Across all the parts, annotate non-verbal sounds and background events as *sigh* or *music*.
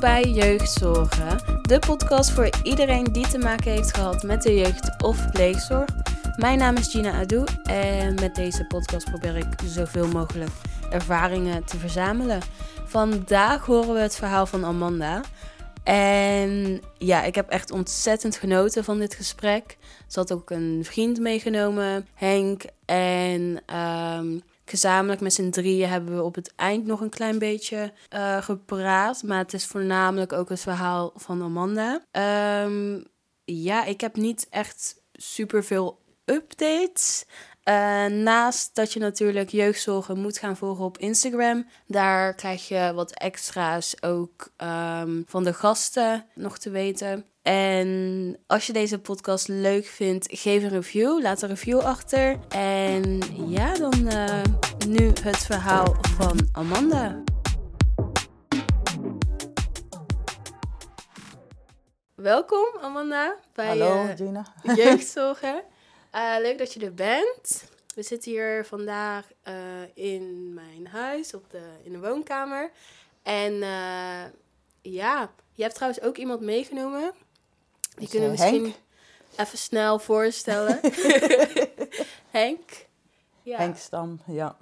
Bij Jeugdzorgen, de podcast voor iedereen die te maken heeft gehad met de jeugd of pleegzorg. Mijn naam is Gina Adou en met deze podcast probeer ik zoveel mogelijk ervaringen te verzamelen. Vandaag horen we het verhaal van Amanda. En ja, ik heb echt ontzettend genoten van dit gesprek. Ze had ook een vriend meegenomen, Henk. En ehm, gezamenlijk met z'n drieën hebben we op het eind nog een klein beetje uh, gepraat. Maar het is voornamelijk ook het verhaal van Amanda. Um, ja, ik heb niet echt super veel updates. Uh, naast dat je natuurlijk jeugdzorgen moet gaan volgen op Instagram. Daar krijg je wat extra's ook um, van de gasten nog te weten. En als je deze podcast leuk vindt, geef een review. Laat een review achter. En ja, dan uh, nu het verhaal van Amanda. Welkom Amanda bij Hallo, uh, Gina. Jeugdzorgen. *laughs* Uh, leuk dat je er bent. We zitten hier vandaag uh, in mijn huis, op de, in de woonkamer. En uh, ja, je hebt trouwens ook iemand meegenomen. Die kunnen we misschien Henk? even snel voorstellen. *laughs* Henk. Ja. Henk Stam, ja.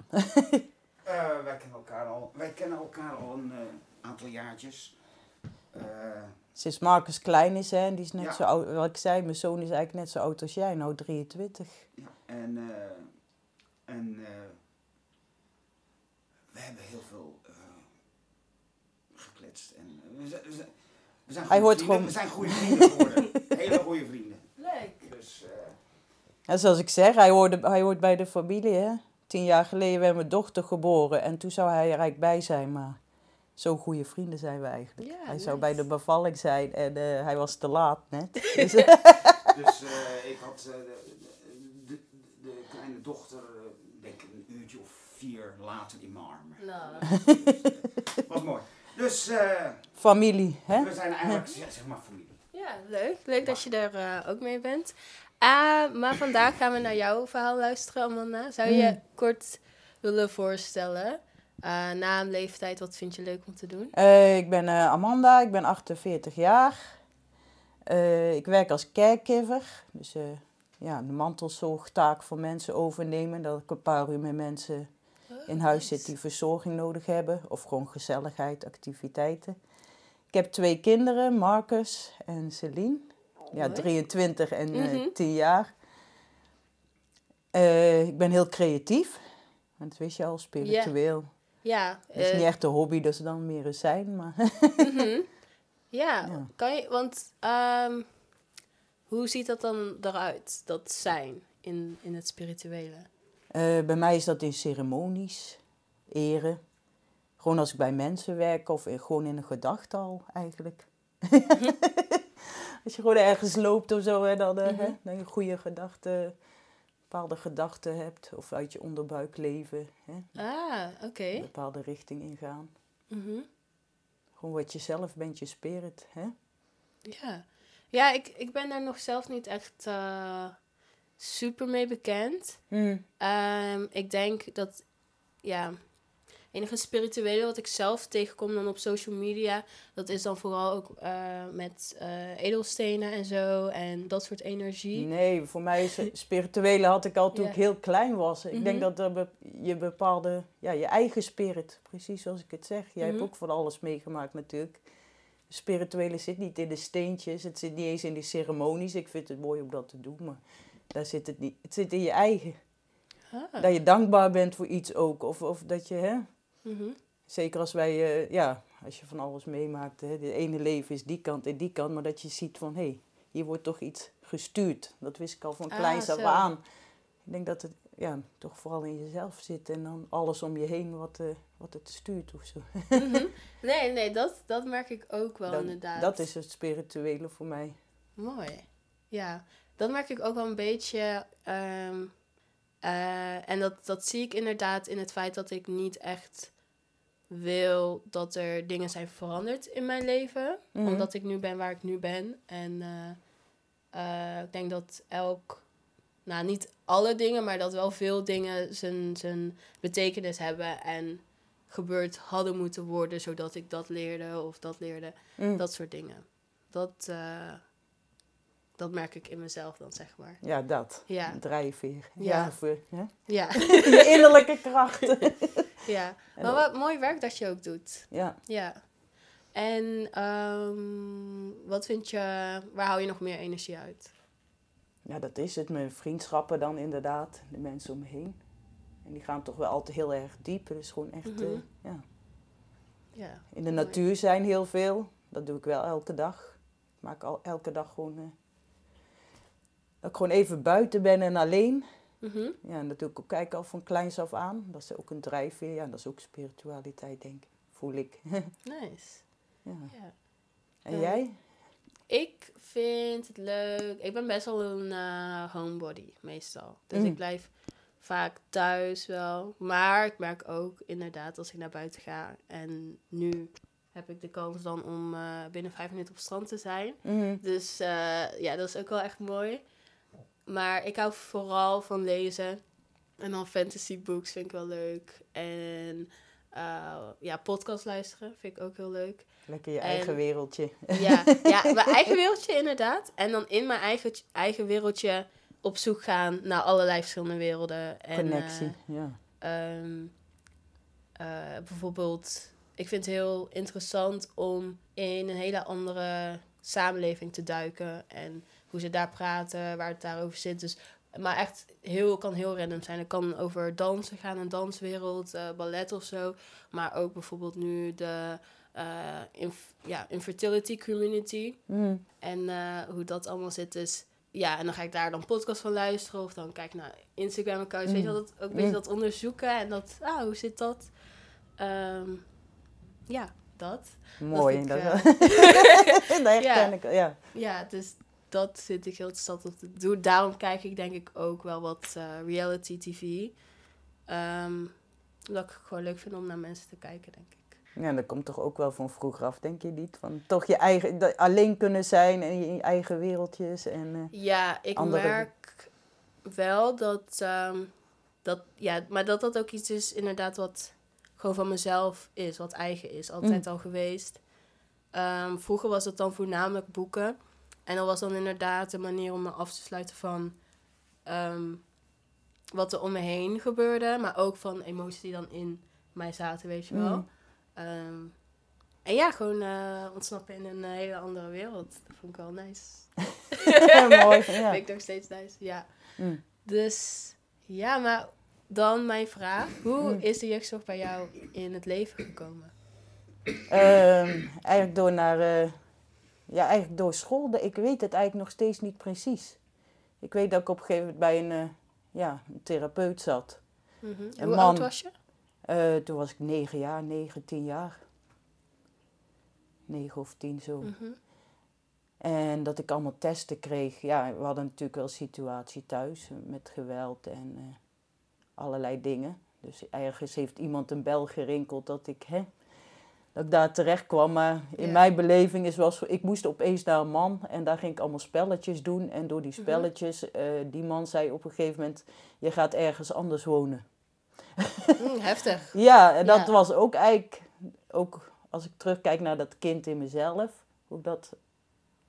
wij, kennen elkaar al, wij kennen elkaar al een aantal jaartjes. Sinds Marcus klein is, hè, die is net ja. zo oud. Wat ik zei, mijn zoon is eigenlijk net zo oud als jij, nou 23. Ja, en, uh, en uh, we hebben heel veel uh, gekletst. En we, zijn, we zijn, we zijn Hij hoort vrienden. gewoon... We zijn goede vrienden geworden. *laughs* Hele goede vrienden. Leuk. Dus, ja, zoals ik zeg, hij hoort, hij hoort bij de familie. Hè. Tien jaar geleden werd mijn dochter geboren en toen zou hij er eigenlijk bij zijn, maar zo goede vrienden zijn we eigenlijk. Ja, hij nice. zou bij de bevalling zijn en uh, hij was te laat net. *laughs* Dus, dus uh, ik had uh, de, de, de, kleine dochter, denk een uurtje of vier later in mijn armen. Nou. Dus, was mooi. Dus familie, hè? we zijn eigenlijk ja, zeg maar familie. Ja, leuk. Leuk dat je er ook mee bent. maar vandaag gaan we naar jouw verhaal luisteren, Amanda. Zou je mm. kort willen voorstellen? Uh, naam, leeftijd, wat vind je leuk om te doen? Uh, ik ben uh, Amanda, ik ben 48 jaar. ik werk als caregiver, dus ja, de mantelzorgtaak voor mensen overnemen. Dat ik een paar uur met mensen oh, in huis nice. zit die verzorging nodig hebben. Of gewoon gezelligheid, activiteiten. Ik heb twee kinderen, Marcus en Celine. Ja, 23 en mm -hmm. 10 jaar. ik ben heel creatief. Dat wist je al, spiritueel. Yeah. Ja. Het is uh, niet echt een hobby, dat ze dan meer een zijn, maar... *laughs* mm -hmm. ja, ja, kan je... Want um, hoe ziet dat dan eruit, dat zijn in, in het spirituele? Uh, bij mij is dat in ceremonies, eren. Gewoon als ik bij mensen werk of in, gewoon in een gedachte al, eigenlijk. *laughs* als je gewoon ergens loopt of zo, hè, dan, mm -hmm. hè, dan een goede gedachte bepaalde gedachten hebt of uit je onderbuik leven. Hè? Ah, oké. Okay. Een bepaalde richting ingaan. Mm -hmm. Gewoon wat je zelf bent, je spirit. Hè? Ja, ja ik, ik ben daar nog zelf niet echt uh, super mee bekend. Mm. Um, ik denk dat, ja, enige spirituele wat ik zelf tegenkom dan op social media, dat is dan vooral ook uh, met uh, edelstenen en zo en dat soort energie. Nee, voor mij is spirituele had ik al toen yeah. ik heel klein was. Ik mm -hmm. denk dat er be je bepaalde, ja, je eigen spirit, precies zoals ik het zeg. Jij mm -hmm. hebt ook van alles meegemaakt natuurlijk. Spirituele zit niet in de steentjes, het zit niet eens in die ceremonies. Ik vind het mooi om dat te doen, maar daar zit het niet. Het zit in je eigen. Ah. Dat je dankbaar bent voor iets ook. Of, of dat je, hè, Mm -hmm. Zeker als wij, uh, ja, als je van alles meemaakt. Hè, de ene leven is die kant en die kant. Maar dat je ziet van, hé, hey, hier wordt toch iets gestuurd. Dat wist ik al van kleins ah, af aan. Ik denk dat het ja, toch vooral in jezelf zit. En dan alles om je heen wat, uh, wat het stuurt of zo. Mm -hmm. *laughs* Nee, nee, dat, dat merk ik ook wel dat, inderdaad. Dat is het spirituele voor mij. Mooi. Ja, dat merk ik ook wel een beetje... Um, uh, en dat, dat zie ik inderdaad in het feit dat ik niet echt wil dat er dingen zijn veranderd in mijn leven. Mhm. Mm. Omdat ik nu ben waar ik nu ben. En uh, uh, ik denk dat elk, nou niet alle dingen, maar dat wel veel dingen zijn, zijn betekenis hebben. En gebeurd hadden moeten worden, zodat ik dat leerde of dat leerde. Mm. Dat soort dingen. Dat, eh, dat merk ik in mezelf dan, zeg maar. Ja, dat. Ja, Drijfveer. Ja. Ja. ja. *laughs* Je innerlijke krachten. *laughs* ja. Maar wat mooi werk dat je ook doet. Ja. Ja. En ehm, wat vind je, waar haal je nog meer energie uit? ja, dat is het. Mijn vriendschappen dan inderdaad. De mensen om me heen. En die gaan toch wel altijd heel erg diep. Dus gewoon echt Mhm. eh, ja. Ja. in de Mooi. natuur zijn heel veel. Dat doe ik wel elke dag. Ik maak al elke dag gewoon... eh, dat ik gewoon even buiten ben en alleen. Mhm. Ja, en ik ook kijken al van kleins af aan. Dat is ook een drijfveer. Ja, dat is ook spiritualiteit, denk ik. Voel ik. *laughs* Nice. ja. Ja. En jij? Ik vind het leuk. Ik ben best wel een eh, homebody, meestal. Dus Mm. ik blijf vaak thuis wel. Maar ik merk ook inderdaad als ik naar buiten ga. En nu heb ik de kans dan om eh, binnen vijf minuten op het strand te zijn. Mhm. Dus eh, ja, dat is ook wel echt mooi. Maar ik hou vooral van lezen. En dan fantasybooks vind ik wel leuk. En eh, ja, podcast luisteren vind ik ook heel leuk. Lekker je En- eigen wereldje. Ja, ja, *laughs* mijn eigen wereldje inderdaad. En dan in mijn eigen, eigen wereldje op zoek gaan naar allerlei verschillende werelden. En, Connectie. ja. eh, ehm, eh, bijvoorbeeld, ik vind het heel interessant om in een hele andere samenleving te duiken. En hoe ze daar praten, waar het daarover zit. Dus, maar echt, heel, kan heel random zijn. Het kan over dansen gaan, een danswereld, eh, ballet of zo. Maar ook bijvoorbeeld nu de eh, inf- ja, infertility community. Mhm. En eh, hoe dat allemaal zit. Dus ja, en dan ga ik daar dan podcast van luisteren. Of dan kijk ik naar Instagram accounts. Weet je Mm. wel, dat, ook een beetje Mm. dat onderzoeken. En dat, ah, hoe zit dat? Ehm, ja, dat. Mooi. ik, Dat, eh, dat *laughs* herken *laughs* Ja. ik. Ja. Ja, dus dat zit ik heel interessant op te doen. Daarom kijk ik denk ik ook wel wat eh, reality tv. Ehm omdat ik het gewoon leuk vind om naar mensen te kijken, denk ik. ja, dat komt toch ook wel van vroeger af, denk je niet? Van toch je eigen, dat alleen kunnen zijn en je, eigen wereldjes. En, eh, Ja, ik andere- merk wel dat, ehm, dat, ja, maar dat dat ook iets is inderdaad wat gewoon van mezelf is, wat eigen is, altijd Mm. al geweest. Ehm, vroeger was het dan voornamelijk boeken. En dat was dan inderdaad een manier om me af te sluiten van ehm, wat er om me heen gebeurde, maar ook van emoties die dan in mij zaten, weet je wel. Mm. Ehm, en ja, gewoon eh, ontsnappen in een eh, hele andere wereld. Dat vond ik wel nice. *laughs* Mooi, ja. *laughs* Vind ik nog steeds nice, ja. Mm. Dus ja, maar dan mijn vraag. Hoe Mm. is de jeugdzorg bij jou in het leven gekomen? Ehm, eigenlijk door naar, eh, ja, eigenlijk door school. Ik weet het eigenlijk nog steeds niet precies. Ik weet dat ik op een gegeven moment bij een, eh, ja, een therapeut zat. Een Hoe man. oud was je? Eh, toen was ik negen jaar, negen, tien jaar. Negen of tien zo. Mhm. En dat ik allemaal testen kreeg. Ja, we hadden natuurlijk wel een situatie thuis met geweld en eh, allerlei dingen. Dus ergens heeft iemand een bel gerinkeld dat ik, hè, dat ik daar terecht kwam. Maar in mijn beleving is wel zo, ik moest opeens naar een man en daar ging ik allemaal spelletjes doen. En door die Mhm. spelletjes, eh, die man zei op een gegeven moment, je gaat ergens anders wonen. Mm, heftig. *laughs* Ja, en dat Ja. was ook eigenlijk, ook als ik terugkijk naar dat kind in mezelf, hoe dat,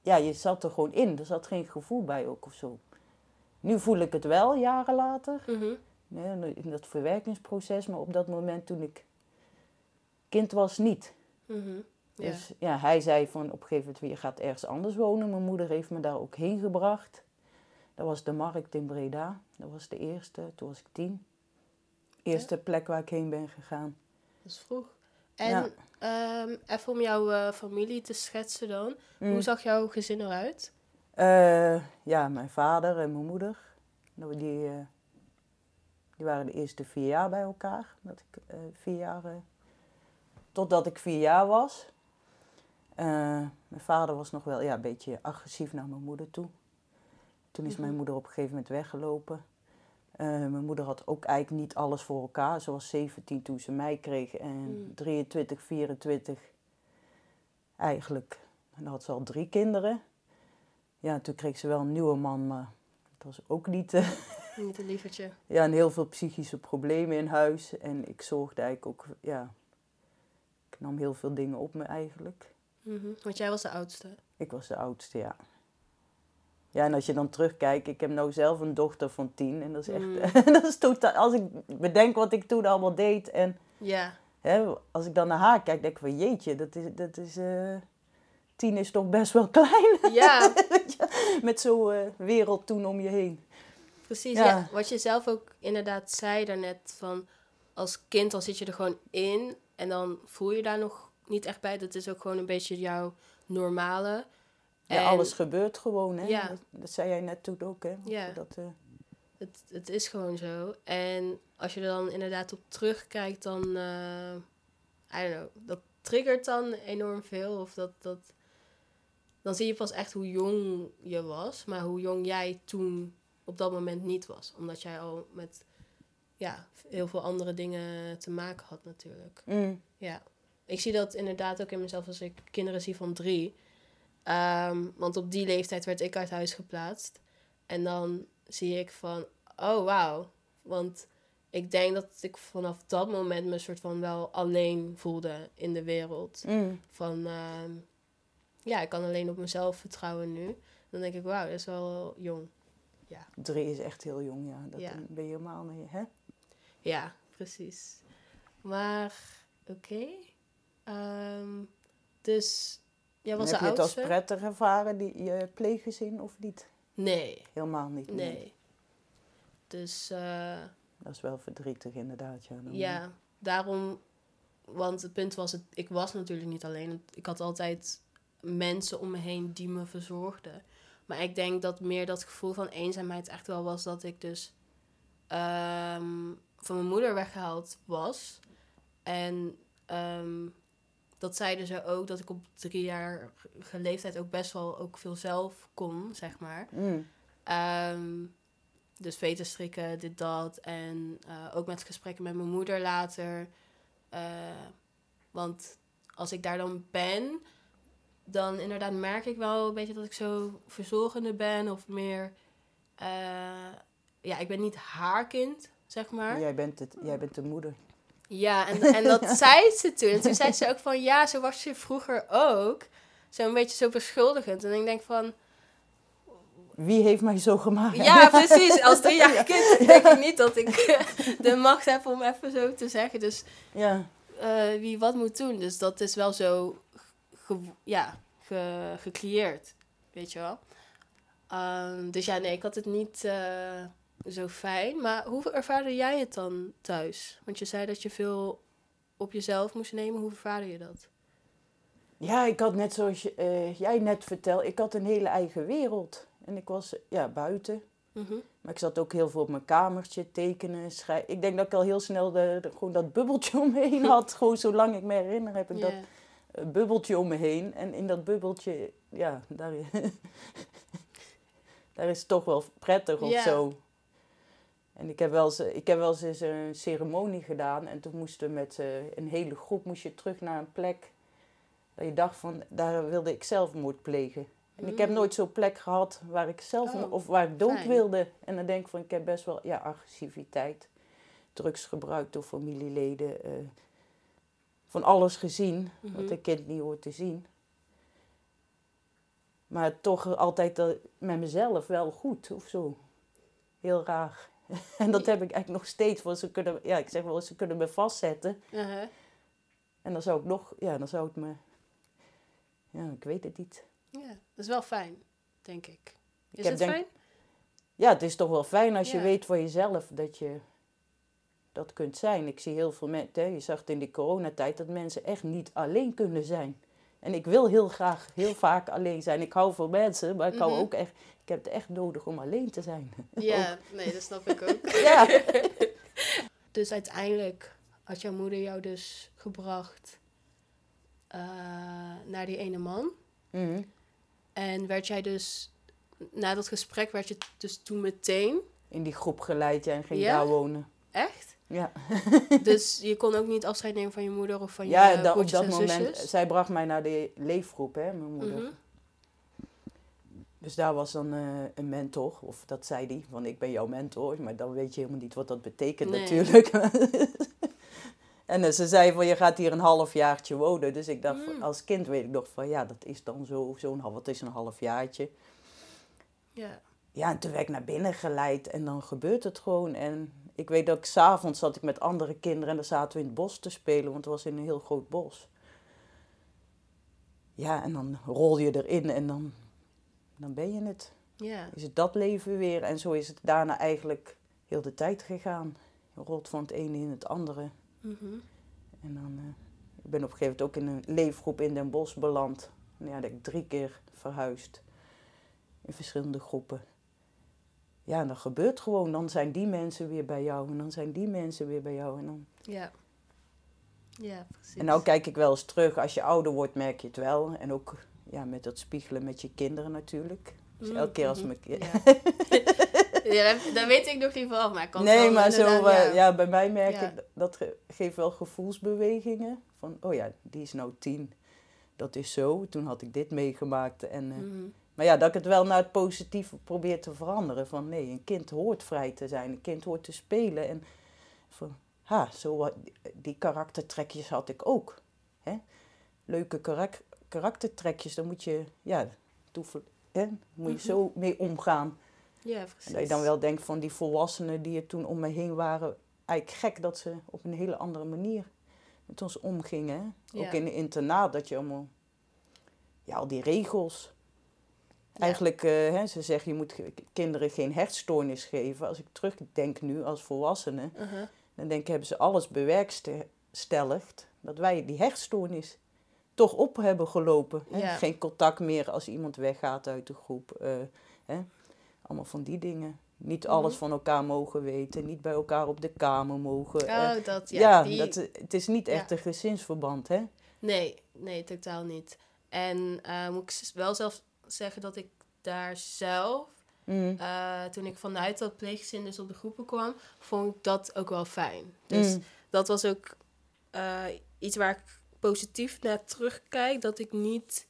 ja, je zat er gewoon in. Er zat geen gevoel bij ook of zo. Nu voel ik het wel, jaren later, Mhm. in dat verwerkingsproces, maar op dat moment toen ik kind was, niet. Mhm. Ja. Dus ja, hij zei van op een gegeven moment, je gaat ergens anders wonen. Mijn moeder heeft me daar ook heen gebracht. Dat was de markt in Breda. Dat was de eerste, toen was ik tien. Eerste plek waar ik heen ben gegaan. Dat is vroeg. En Ja. ehm, even om jouw eh, familie te schetsen dan. Mm. Hoe zag jouw gezin eruit? Eh, ja, mijn vader en mijn moeder. Nou, Die, eh, die waren de eerste vier jaar bij elkaar. Dat ik, vier jaar, totdat ik vier jaar was. Eh, mijn vader was nog wel ja, een beetje agressief naar mijn moeder toe. Toen is mijn Mhm. moeder op een gegeven moment weggelopen. Eh, mijn moeder had ook eigenlijk niet alles voor elkaar. Ze was 17 toen ze mij kreeg en Mm. 23, 24 eigenlijk. En dan had ze al drie kinderen. Ja, toen kreeg ze wel een nieuwe man, maar het was ook niet... eh, Niet een lievertje. *laughs* ja, en heel veel psychische problemen in huis. En ik zorgde eigenlijk ook ja, nam heel veel dingen op me eigenlijk. Mhm. Want jij was de oudste. Ik was de oudste, ja. Ja, en als je dan terugkijkt, ik heb nou zelf een dochter van tien. En dat is echt, Mm. *laughs* dat is totaal, als ik bedenk wat ik toen allemaal deed. En Ja. hè, als ik dan naar haar kijk, denk ik van jeetje, dat is, dat is, eh, tien is toch best wel klein. Ja, *laughs* Met zo'n eh, wereld toen om je heen. precies. Ja. Ja. Wat je zelf ook inderdaad zei daarnet, van als kind dan zit je er gewoon in en dan voel je daar nog niet echt bij. Dat is ook gewoon een beetje jouw normale. Ja, En alles gebeurt gewoon, hè. Ja. Dat, dat zei jij net toen ook, hè. Ja. Dat, eh, Het, het is gewoon zo. En als je er dan inderdaad op terugkijkt, dan, eh I don't know, dat triggert dan enorm veel. Of dat, dat, dan zie je pas echt hoe jong je was, maar hoe jong jij toen op dat moment niet was. Omdat jij al met ja, heel veel andere dingen te maken had natuurlijk. mm, Ja, ik zie dat inderdaad ook in mezelf als ik kinderen zie van drie. Ehm, want op die leeftijd werd ik uit huis geplaatst. En dan zie ik van, oh wauw. Want ik denk dat ik vanaf dat moment me soort van wel alleen voelde in de wereld. mm. Van, ehm, ja, ik kan alleen op mezelf vertrouwen nu. Dan denk ik, wauw, dat is wel jong. Drie is echt heel jong, ja. Dat Ja. ben je helemaal niet, hè. Ja, precies. Maar, oké. Ehm, dus, jij was heb de je het als oudste? prettig ervaren, die, je pleeggezin, of niet? Nee, Helemaal niet. nee. Dus, eh, Dat is wel verdrietig inderdaad, ja. Ja, daarom... Want het punt was, het, ik was natuurlijk niet alleen. Ik had altijd mensen om me heen die me verzorgden. Maar ik denk dat meer dat gevoel van eenzaamheid echt wel was dat ik dus ehm, van mijn moeder weggehaald was. En ehm, dat zeiden ze ook, dat ik op driejarige leeftijd ook best wel ook veel zelf kon, zeg maar. Mm. Ehm, dus veten strikken, dit, dat. En eh, ook met gesprekken met mijn moeder later. Eh, want als ik daar dan ben, dan inderdaad merk ik wel een beetje dat ik zo verzorgende ben. Of meer, eh, ja, ik ben niet haar kind, zeg maar. Jij, bent het, jij bent de moeder. Ja, en, en *laughs* dat zei ze toen. En toen zei ze ook van, ja, zo was je vroeger ook. Zo een beetje zo beschuldigend. En ik denk van, Wie heeft mij zo gemaakt? Ja, precies. Als driejarig *laughs* kind denk ik niet dat ik *laughs* de macht heb om even zo te zeggen. Dus Ja. eh, wie wat moet doen. Dus dat is wel zo ge- ja, ge- gecreëerd. Weet je wel. Ehm, dus ja, nee, ik had het niet eh, zo fijn. Maar hoe ervaarde jij het dan thuis? Want je zei dat je veel op jezelf moest nemen. Hoe ervaarde je dat? Ja, ik had net zoals eh, jij net vertelde, ik had een hele eigen wereld. En ik was ja, buiten. Mhm. Maar ik zat ook heel veel op mijn kamertje, tekenen, schrijven. Ik denk dat ik al heel snel de, de- gewoon dat bubbeltje om me heen *laughs* had. gewoon zolang ik me herinner heb ik dat eh, bubbeltje om me heen. En in dat bubbeltje, ja, daar, *laughs* daar is het toch wel prettig of zo. En ik heb, wel eens, ik heb wel eens eens een ceremonie gedaan. En toen moesten met eh, een hele groep moest je terug naar een plek. Dat je dacht van, daar wilde ik zelfmoord plegen. En ik heb Mm. nooit zo'n plek gehad waar ik zelf Oh, of waar ik dood fijn. wilde. En dan denk ik van, ik heb best wel ja, agressiviteit, drugsgebruik door familieleden, eh, van alles gezien Mhm. wat een kind niet hoort te zien. Maar toch altijd eh, met mezelf wel goed of zo. Heel raar. *laughs* En dat heb ik eigenlijk nog steeds. Want ze kunnen, ja, ik zeg wel, ze kunnen me vastzetten. Uh-huh. En dan zou ik nog, ja, dan zou het me, ja, ik weet het niet. Ja, dat is wel fijn, denk ik. Is het denk- fijn? Ja, het is toch wel fijn als je weet van jezelf dat je dat kunt zijn. Ik zie heel veel mensen, je zag het in die coronatijd, dat mensen echt niet alleen kunnen zijn. En ik wil heel graag, heel vaak alleen zijn. Ik hou van mensen, maar ik hou Mhm. ook echt, ik heb het echt nodig om alleen te zijn. *laughs* Ja, nee, dat snap ik ook. *laughs* Ja, *laughs* Dus uiteindelijk had jouw moeder jou dus gebracht eh, naar die ene man. Mhm. En werd jij dus, na dat gesprek, werd je dus toen meteen, in die groep geleid ja, en ging Ja? daar wonen. echt? Ja, *laughs* *laughs* Dus je kon ook niet afscheid nemen van je moeder of van ja je en da- op dat en moment, zusjes? zij bracht mij naar de leefgroep, hè, mijn moeder. Mhm. Dus daar was dan eh, een mentor, of dat zei die, van ik ben jouw mentor, maar dan weet je helemaal niet wat dat betekent Nee. natuurlijk. *laughs* En eh, ze zei van, je gaat hier een halfjaartje wonen. Dus ik dacht, Mm. als kind weet ik nog van, ja, dat is dan zo, zo'n half, wat is een halfjaartje. Ja. Ja, en toen werd ik naar binnen geleid en dan gebeurt het gewoon. En ik weet dat ik s'avonds zat ik met andere kinderen en dan zaten we in het bos te spelen, want het was in een heel groot bos. Ja, en dan rol je erin en dan, dan ben je het. Ja. Is het dat leven weer en zo is het daarna eigenlijk heel de tijd gegaan. Je rolt van het ene in het andere. Mhm. En dan, eh, ik ben op een gegeven moment ook in een leefgroep in Den Bosch beland. En ja, dat ik drie keer verhuisd. In verschillende groepen. Ja, en dat gebeurt gewoon. Dan zijn die mensen weer bij jou. En dan zijn die mensen weer bij jou. En, dan... Ja. Ja, precies. en nou kijk ik wel eens terug. Als je ouder wordt, merk je het wel. En ook ja, met dat spiegelen met je kinderen natuurlijk. Dus Mm, elke keer als mhm. mijn Ja. *laughs* ja, dat, dat weet ik nog niet vanaf, maar ik kan Nee, wel maar zo, eh, ja. ja. bij mij merk Ja. ik, dat ge- geeft wel gevoelsbewegingen. Van, oh ja, die is nou tien. Dat is zo. Toen had ik dit meegemaakt. En, eh, Mhm. Maar ja, dat ik het wel naar het positieve probeer te veranderen. Van nee, een kind hoort vrij te zijn. Een kind hoort te spelen. En van, ha, zo, die karaktertrekjes had ik ook. Hè? Leuke karak karaktertrekjes, daar moet je, ja, toevo- hè? Daar moet je Mhm. zo mee omgaan. Ja, precies. En dat je dan wel denkt van die volwassenen die er toen om me heen waren, eigenlijk gek dat ze op een hele andere manier met ons omgingen. Hè? Ja. Ook in een internaat, dat je allemaal, ja, al die regels. Eigenlijk, eh, hè, ze zeggen je moet kinderen geen hersenstoornis geven. Als ik terugdenk nu als volwassene, Uh-huh. dan denk ik, hebben ze alles bewerkstelligd dat wij die hersenstoornis toch op hebben gelopen. Hè? Ja. Geen contact meer als iemand weggaat uit de groep. eh, hè? Allemaal van die dingen. Niet alles Mhm. van elkaar mogen weten, niet bij elkaar op de kamer mogen. eh. Oh, dat, ja. ja, die, dat, het is niet echt Ja. een gezinsverband, hè? Nee, nee, totaal niet. En moet ik wel zelf zeggen dat ik daar zelf, Mm. eh, toen ik vanuit dat pleeggezin dus op de groepen kwam, vond ik dat ook wel fijn. Dus Mm. dat was ook eh, iets waar ik positief naar terugkijk. Dat ik niet,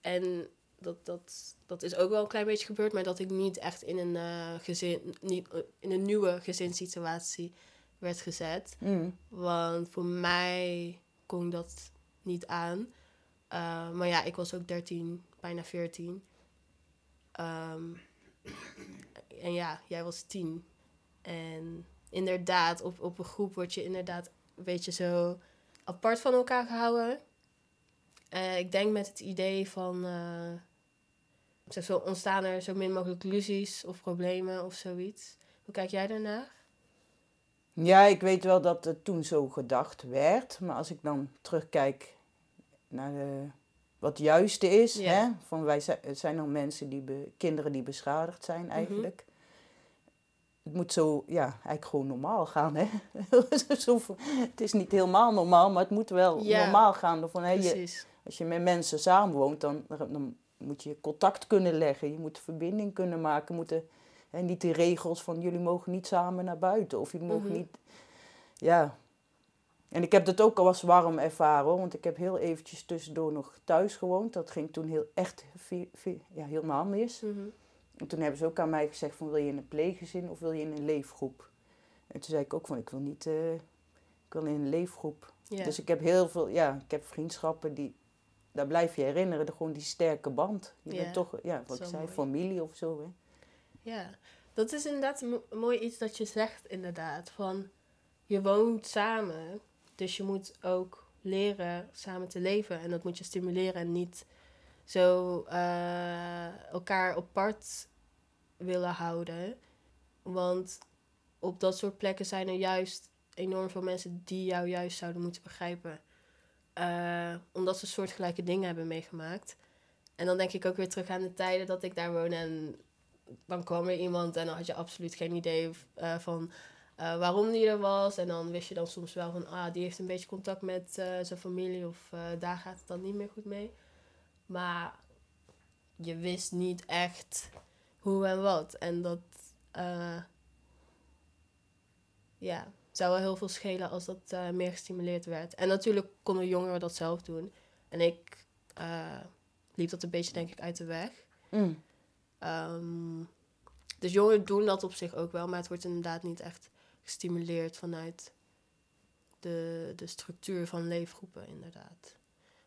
en dat, dat, dat is ook wel een klein beetje gebeurd, maar dat ik niet echt in een, eh, gezin, niet, in een nieuwe gezinssituatie werd gezet. Mm. Want voor mij kon ik dat niet aan. Maar ja, ik was ook 13, bijna 14. Ehm, en ja, jij was 10. En inderdaad, op, op een groep word je inderdaad een beetje zo apart van elkaar gehouden. Eh, ik denk met het idee van... eh, zo- ontstaan er zo min mogelijk ruzies of problemen of zoiets. Hoe kijk jij daarnaar? Ja, ik weet wel dat het toen zo gedacht werd. Maar als ik dan terugkijk naar de, wat juiste is. Ja. Hè? Van wij zijn, het zijn dan mensen die be- kinderen die beschadigd zijn eigenlijk. Het moet zo, ja, eigenlijk gewoon normaal gaan. Hè? *laughs* het is niet helemaal normaal, maar het moet wel Ja. normaal gaan. Van, hè, je, als je met mensen samenwoont, dan, dan moet je contact kunnen leggen. Je moet verbinding kunnen maken. Moeten, hè, niet die regels van jullie mogen niet samen naar buiten. Of jullie mogen Mhm. niet... Ja. En ik heb dat ook al als warm ervaren. Hoor, want ik heb heel eventjes tussendoor nog thuis gewoond. Dat ging toen heel, echt ja, helemaal mis. Mhm. En toen hebben ze ook aan mij gezegd van wil je in een pleeggezin of wil je in een leefgroep? En toen zei ik ook van ik wil niet... eh, ik wil in een leefgroep. Dus ik heb heel veel, ja, ik heb vriendschappen die, daar blijf je herinneren, gewoon die sterke band. Je bent toch, ja, wat zo ik zei, mooi. familie of zo. Hè. Ja, dat is inderdaad mooi iets dat je zegt, inderdaad. Van je woont samen, dus je moet ook leren samen te leven. En dat moet je stimuleren en niet zo eh, elkaar apart willen houden. Want op dat soort plekken zijn er juist enorm veel mensen die jou juist zouden moeten begrijpen. Eh, omdat ze soortgelijke dingen hebben meegemaakt. En dan denk ik ook weer terug aan de tijden dat ik daar woonde en dan kwam er iemand en dan had je absoluut geen idee eh, van eh, waarom die er was. En dan wist je dan soms wel van, ah, die heeft een beetje contact met eh, zijn familie of eh, daar gaat het dan niet meer goed mee. Maar je wist niet echt hoe en wat. En dat, ja, zou wel heel veel schelen als dat meer gestimuleerd werd. En natuurlijk konden jongeren dat zelf doen. En ik liep dat een beetje, denk ik, uit de weg. Mm. Ehm, dus jongeren doen dat op zich ook wel, maar het wordt inderdaad niet echt gestimuleerd vanuit de, de structuur van leefgroepen, inderdaad.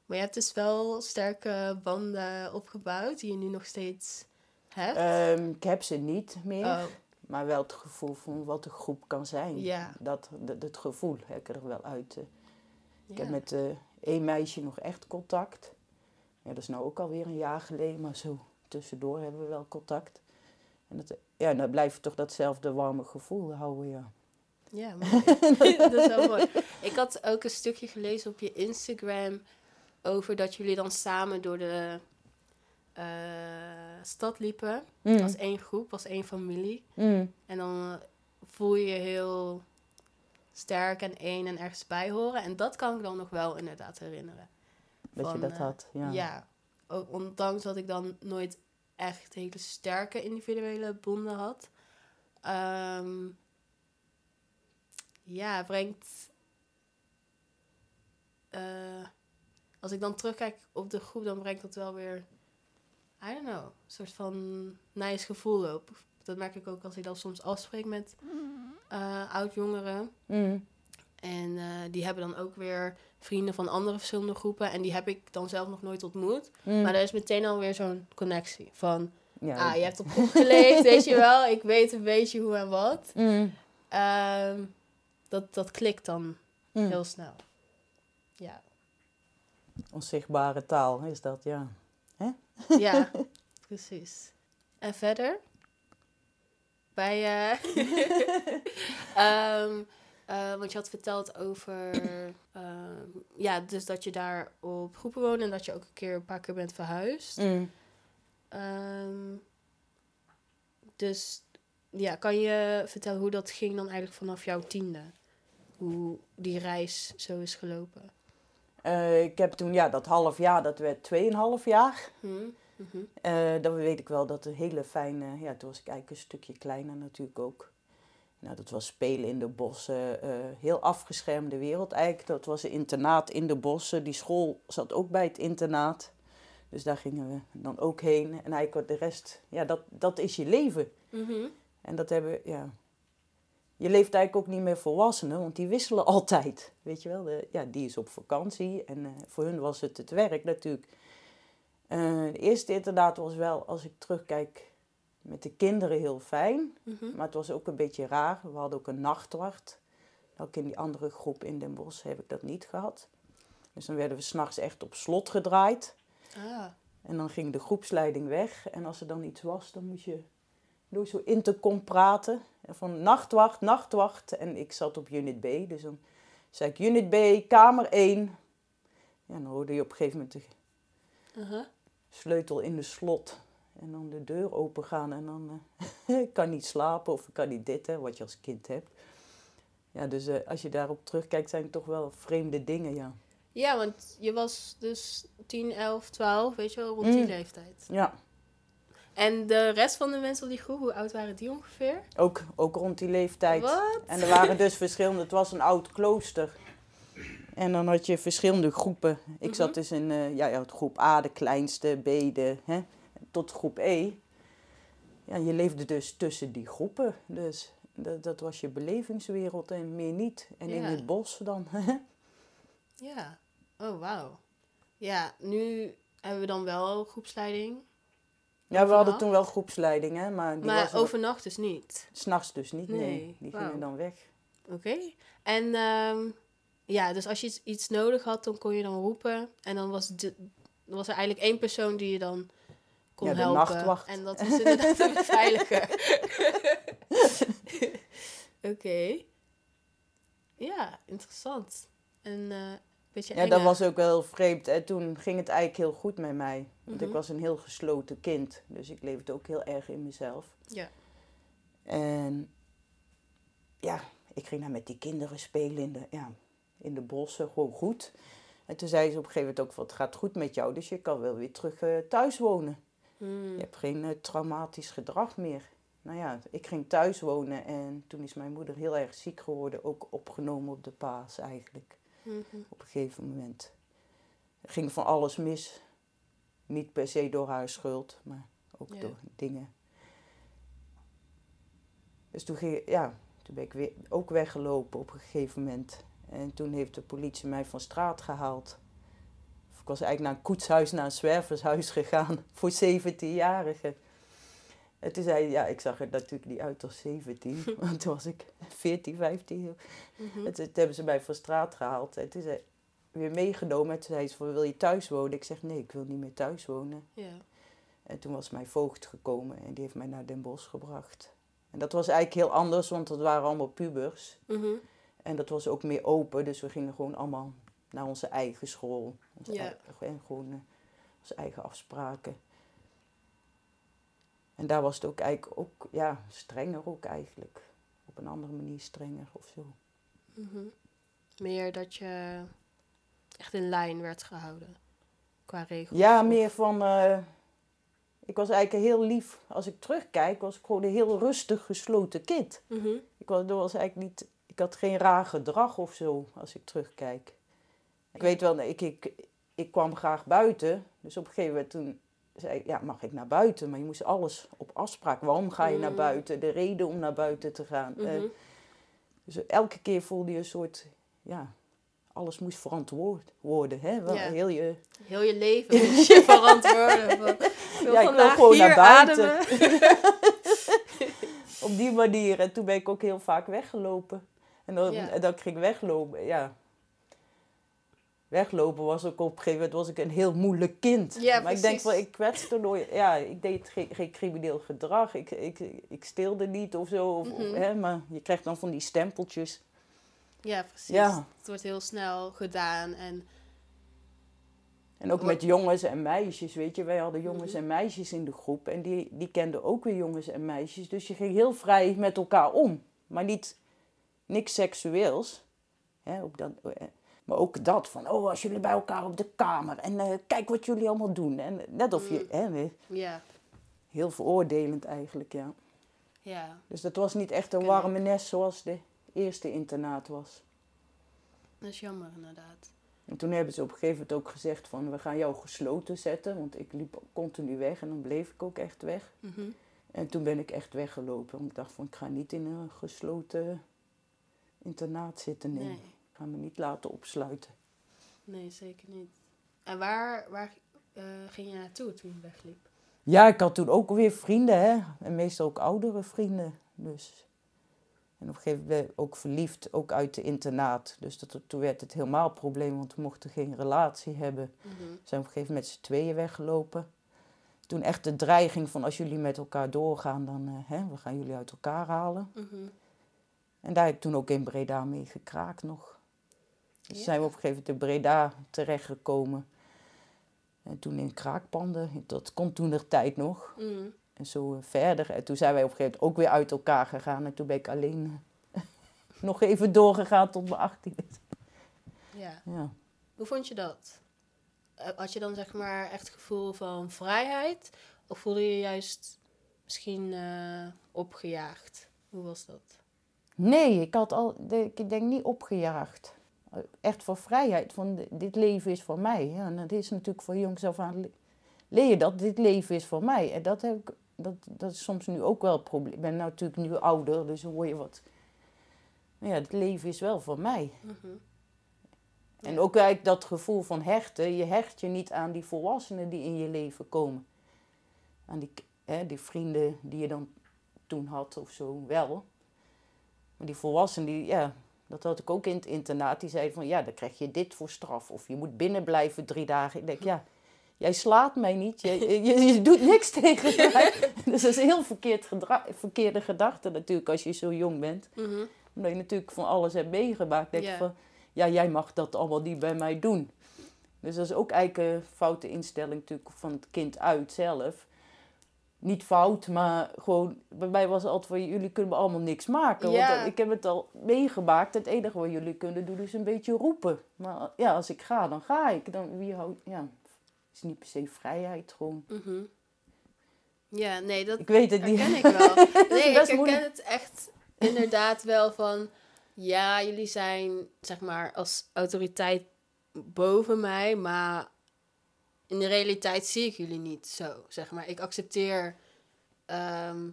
Maar je hebt dus wel sterke banden opgebouwd die je nu nog steeds hebt. Ehm, ik heb ze niet meer, oh, maar wel het gevoel van wat de groep kan zijn. ja. Dat, dat, gevoel heb ik er wel uit. eh. Ik ja. heb met eh, één meisje nog echt contact. Ja, dat is nou ook alweer een jaar geleden, maar zo tussendoor hebben we wel contact. En dat, ja, dan blijf je toch datzelfde warme gevoel houden, ja. Ja, *laughs* mooi. *laughs* dat is wel mooi. Ik had ook een stukje gelezen op je Instagram over dat jullie dan samen door de eh, stad liepen. Mm. Als één groep, als één familie. Mm. En dan voel je je heel sterk en één en ergens bij horen. En dat kan ik dan nog wel inderdaad herinneren. Dat je Van, dat eh, had, ja. Ja, ook ondanks dat ik dan nooit echt hele sterke individuele bonden had. Ehm, ja, brengt. eh, als ik dan terugkijk op de groep, dan brengt dat wel weer. I don't know. Een soort van nice gevoel op. Dat merk ik ook als ik dan soms afspreek met eh, oud-jongeren. Mm. En eh, die hebben dan ook weer vrienden van andere verschillende groepen. En die heb ik dan zelf nog nooit ontmoet. Mm. Maar er is meteen alweer zo'n connectie. Van, ja. ah, je hebt op groep geleefd, *laughs* weet je wel. Ik weet een beetje hoe en wat. Mm. Ehm, dat, dat klikt dan Mm. heel snel. Ja, Onzichtbare taal is dat, ja. ja *laughs* precies. En verder? Bij, *laughs* ehm, eh, want je had verteld over, ehm, ja, dus dat je daar op groepen woont en dat je ook een keer een paar keer bent verhuisd. Mm. Ehm, dus ja, kan je vertellen hoe dat ging dan eigenlijk vanaf jouw tiende? Hoe die reis zo is gelopen? Eh, ik heb toen, ja, dat half jaar, dat werd 2,5 jaar. Hm? Mhm. Eh, dan weet ik wel dat een hele fijne, ja, toen was ik eigenlijk een stukje kleiner natuurlijk ook. Nou, dat was spelen in de bossen, eh, heel afgeschermde wereld eigenlijk. Dat was een internaat in de bossen. Die school zat ook bij het internaat. Dus daar gingen we dan ook heen. En eigenlijk de rest, ja, dat, dat is je leven. Mhm. En dat hebben, ja. Je leeft eigenlijk ook niet meer volwassenen, want die wisselen *laughs* altijd. Weet je wel, de, ja, die is op vakantie en eh, voor hun was het het werk natuurlijk. Eh, de eerste internaat was wel, als ik terugkijk, met de kinderen heel fijn. Mhm. Maar het was ook een beetje raar. We hadden ook een nachtwacht. Ook in die andere groep in Den Bosch heb ik dat niet gehad. Dus dan werden we s'nachts echt op slot gedraaid. Ah, En dan ging de groepsleiding weg. En als er dan iets was, dan moest je door zo intercom praten. En van nachtwacht, nachtwacht. En ik zat op unit B. Dus dan zei ik unit B, kamer 1. Ja, dan hoorde je op een gegeven moment de uh-huh. sleutel in de slot. En dan de deur open gaan. En dan eh, *laughs* ik kan niet slapen of ik kan niet dit, hè, wat je als kind hebt. Ja, dus eh, als je daarop terugkijkt, zijn het toch wel vreemde dingen, ja. Ja, want je was dus 10, 11, 12, weet je wel, rond die Mm. leeftijd. Ja, En de rest van de mensen op die groep, hoe oud waren die ongeveer? ook, ook rond die leeftijd. Wat? En er waren dus verschillende, het was een oud klooster. En dan had je verschillende groepen. Ik Mhm. zat dus in eh, ja, ja, groep A, de kleinste, B, de, hè, tot groep E. Ja, je leefde dus tussen die groepen. Dus dat, dat was je belevingswereld en meer niet. En in het bos dan. Ja. Oh, wauw. Ja, nu hebben we dan wel groepsleiding. Ja, we hadden toen wel groepsleiding, hè, maar die maar was er overnacht dus niet. s'nachts dus niet. Nee, Nee, die wauw. gingen dan weg. Oké. En ehm, ja, dus als je iets, nodig had, dan kon je dan roepen. En dan was, de, was er eigenlijk één persoon die je dan kon Ja, de helpen. nachtwacht. En dat was inderdaad een *laughs* beveiliger. *laughs* Oké. Ja, interessant. En eh beetje Ja, dat was ook wel heel vreemd. En toen ging het eigenlijk heel goed met mij. Want Mhm. ik was een heel gesloten kind. Dus ik leefde ook heel erg in mezelf. Ja. En ja, ik ging daar met die kinderen spelen in de, ja, in de bossen, gewoon goed. En toen zei ze op een gegeven moment ook van, het gaat goed met jou, dus je kan wel weer terug eh, thuis wonen. Hmm. Je hebt geen eh, traumatisch gedrag meer. Nou ja, ik ging thuis wonen en toen is mijn moeder heel erg ziek geworden, ook opgenomen op de paas eigenlijk, Mhm. op een gegeven moment. Er ging van alles mis. Niet per se door haar schuld, maar ook Ja. door dingen. Dus toen, ging, ja, toen ben ik weer ook weggelopen op een gegeven moment. En toen heeft de politie mij van straat gehaald. Ik was eigenlijk naar een koetshuis, naar een zwervershuis gegaan voor 17-jarigen. En toen zei hij, ja, ik zag er natuurlijk niet uit als 17, *laughs* want toen was ik 14, 15. Mhm. En toen hebben ze mij van straat gehaald. En toen zei weer meegenomen. En toen zei ze van, wil je thuis wonen? Ik zeg, nee, ik wil niet meer thuis wonen. Ja. En toen was mijn voogd gekomen en die heeft mij naar Den Bosch gebracht. En dat was eigenlijk heel anders, want dat waren allemaal pubers. Mhm. En dat was ook meer open, dus we gingen gewoon allemaal naar onze eigen school. Onze Ja. eigen, en gewoon eh, onze eigen afspraken. En daar was het ook eigenlijk ook, ja, strenger ook eigenlijk. Op een andere manier strenger of zo. Mhm. Meer dat je echt in lijn werd gehouden. Qua regels. Ja, meer van. eh, ik was eigenlijk heel lief. Als ik terugkijk, was ik gewoon een heel rustig gesloten kind. Mhm. Ik, was, was eigenlijk niet, ik had geen raar gedrag of zo als ik terugkijk. Ik Ja. weet wel, ik, ik, ik kwam graag buiten. Dus op een gegeven moment toen zei ja, mag ik naar buiten? Maar je moest alles op afspraak. Waarom ga je naar Mm. buiten? De reden om naar buiten te gaan. Eh, Mhm. dus elke keer voelde je een soort, ja, alles moest verantwoord worden. Hè? Wel, Ja. Heel je, Heel je leven moest je verantwoorden. *laughs* Van, ik wil Ja, ik wil gewoon naar buiten. *laughs* op die manier. En toen ben ik ook heel vaak weggelopen. En dan, Ja. dan ging ik weglopen, ja. Weglopen was ook op een gegeven moment was ik een heel moeilijk kind. Ja, maar ik denk van, ik kwetste nooit. Ja, ik deed geen, geen crimineel gedrag. Ik, ik, ik steelde niet of zo. Of, Mhm. hè, maar je krijgt dan van die stempeltjes. Ja, precies. Ja. Het wordt heel snel gedaan. En En ook met jongens en meisjes, weet je. Wij hadden jongens Mhm. en meisjes in de groep. En die, die kenden ook weer jongens en meisjes. Dus je ging heel vrij met elkaar om. Maar niet niks seksueels. Hè, op dat, eh, maar ook dat van, oh, als jullie bij elkaar op de kamer. En eh, kijk wat jullie allemaal doen. En net of je, Mm. hè, ja, heel veroordelend eigenlijk, ja. ja. Dus dat was niet echt een warme nest zoals de eerste internaat was. Dat is jammer inderdaad. En toen hebben ze op een gegeven moment ook gezegd van, we gaan jou gesloten zetten. Want ik liep continu weg en dan bleef ik ook echt weg. Mhm. En toen ben ik echt weggelopen. Want ik dacht van, ik ga niet in een gesloten internaat zitten. Nee, Nee. Ga me niet laten opsluiten. Nee, zeker niet. En waar, waar eh, ging je naartoe toen je wegliep? Ja, ik had toen ook weer vrienden, hè. En meestal ook oudere vrienden, dus. En op een gegeven moment ook verliefd, ook uit de internaat. Dus dat, toen werd het helemaal een probleem, want we mochten geen relatie hebben. Mhm. We zijn op een gegeven moment met z'n tweeën weggelopen. Toen echt de dreiging van als jullie met elkaar doorgaan, dan eh, hè, we gaan jullie uit elkaar halen. Mhm. En daar heb ik toen ook in Breda mee gekraakt nog. Dus zijn we op een gegeven moment in Breda terechtgekomen. En toen in kraakpanden, dat kon toen de tijd nog. Mhm. En zo eh, verder. En toen zijn wij op een gegeven moment ook weer uit elkaar gegaan. En toen ben ik alleen eh, *laughs* nog even doorgegaan tot mijn 18. Ja. Ja. Hoe vond je dat? Eh, Had je dan zeg maar echt het gevoel van vrijheid? Of voelde je juist misschien opgejaagd? Hoe was dat? Nee, ik had al, ik denk niet opgejaagd. Echt voor vrijheid, van di- dit leven is voor mij. Ja, en dat is natuurlijk voor jongs af aan le- leer je dat, dit leven is voor mij. En dat, heb ik, dat, dat is soms nu ook wel een probleem. Ik ben nou natuurlijk nu ouder, dus dan word je wat... Maar ja, het leven is wel voor mij. Mhm. En ook eigenlijk dat gevoel van hechten. Je hecht je niet aan die volwassenen die in je leven komen. Aan die, hè, die vrienden die je dan toen had of zo, wel. Maar die volwassenen, die, ja, dat had ik ook in het internaat. Die zeiden van, ja, dan krijg je dit voor straf. Of je moet binnen blijven drie dagen. Ik denk, ja, jij slaat mij niet. Je, je, je doet niks *laughs* tegen mij. Dus dat is een heel verkeerd gedra- verkeerde gedachte natuurlijk als je zo jong bent Mhm. omdat je natuurlijk van alles hebt meegemaakt. Denk je van, ja, jij mag dat allemaal niet bij mij doen. Dus dat is ook eigenlijk een foute instelling natuurlijk van het kind uit zelf. Niet fout, maar gewoon, bij mij was het altijd van, jullie kunnen me allemaal niks maken. Ja. Want ik heb het al meegemaakt. Het enige wat jullie kunnen doen is een beetje roepen. Maar ja, als ik ga, dan ga ik. Dan, wie houdt, ja, is niet per se vrijheid gewoon. Mhm. Ja, nee, dat Ik weet het niet. ik wel. *laughs* Nee, ik herken moeilijk. het echt inderdaad wel van... Ja, jullie zijn zeg maar als autoriteit boven mij, maar in de realiteit zie ik jullie niet zo, zeg maar. Ik accepteer ehm,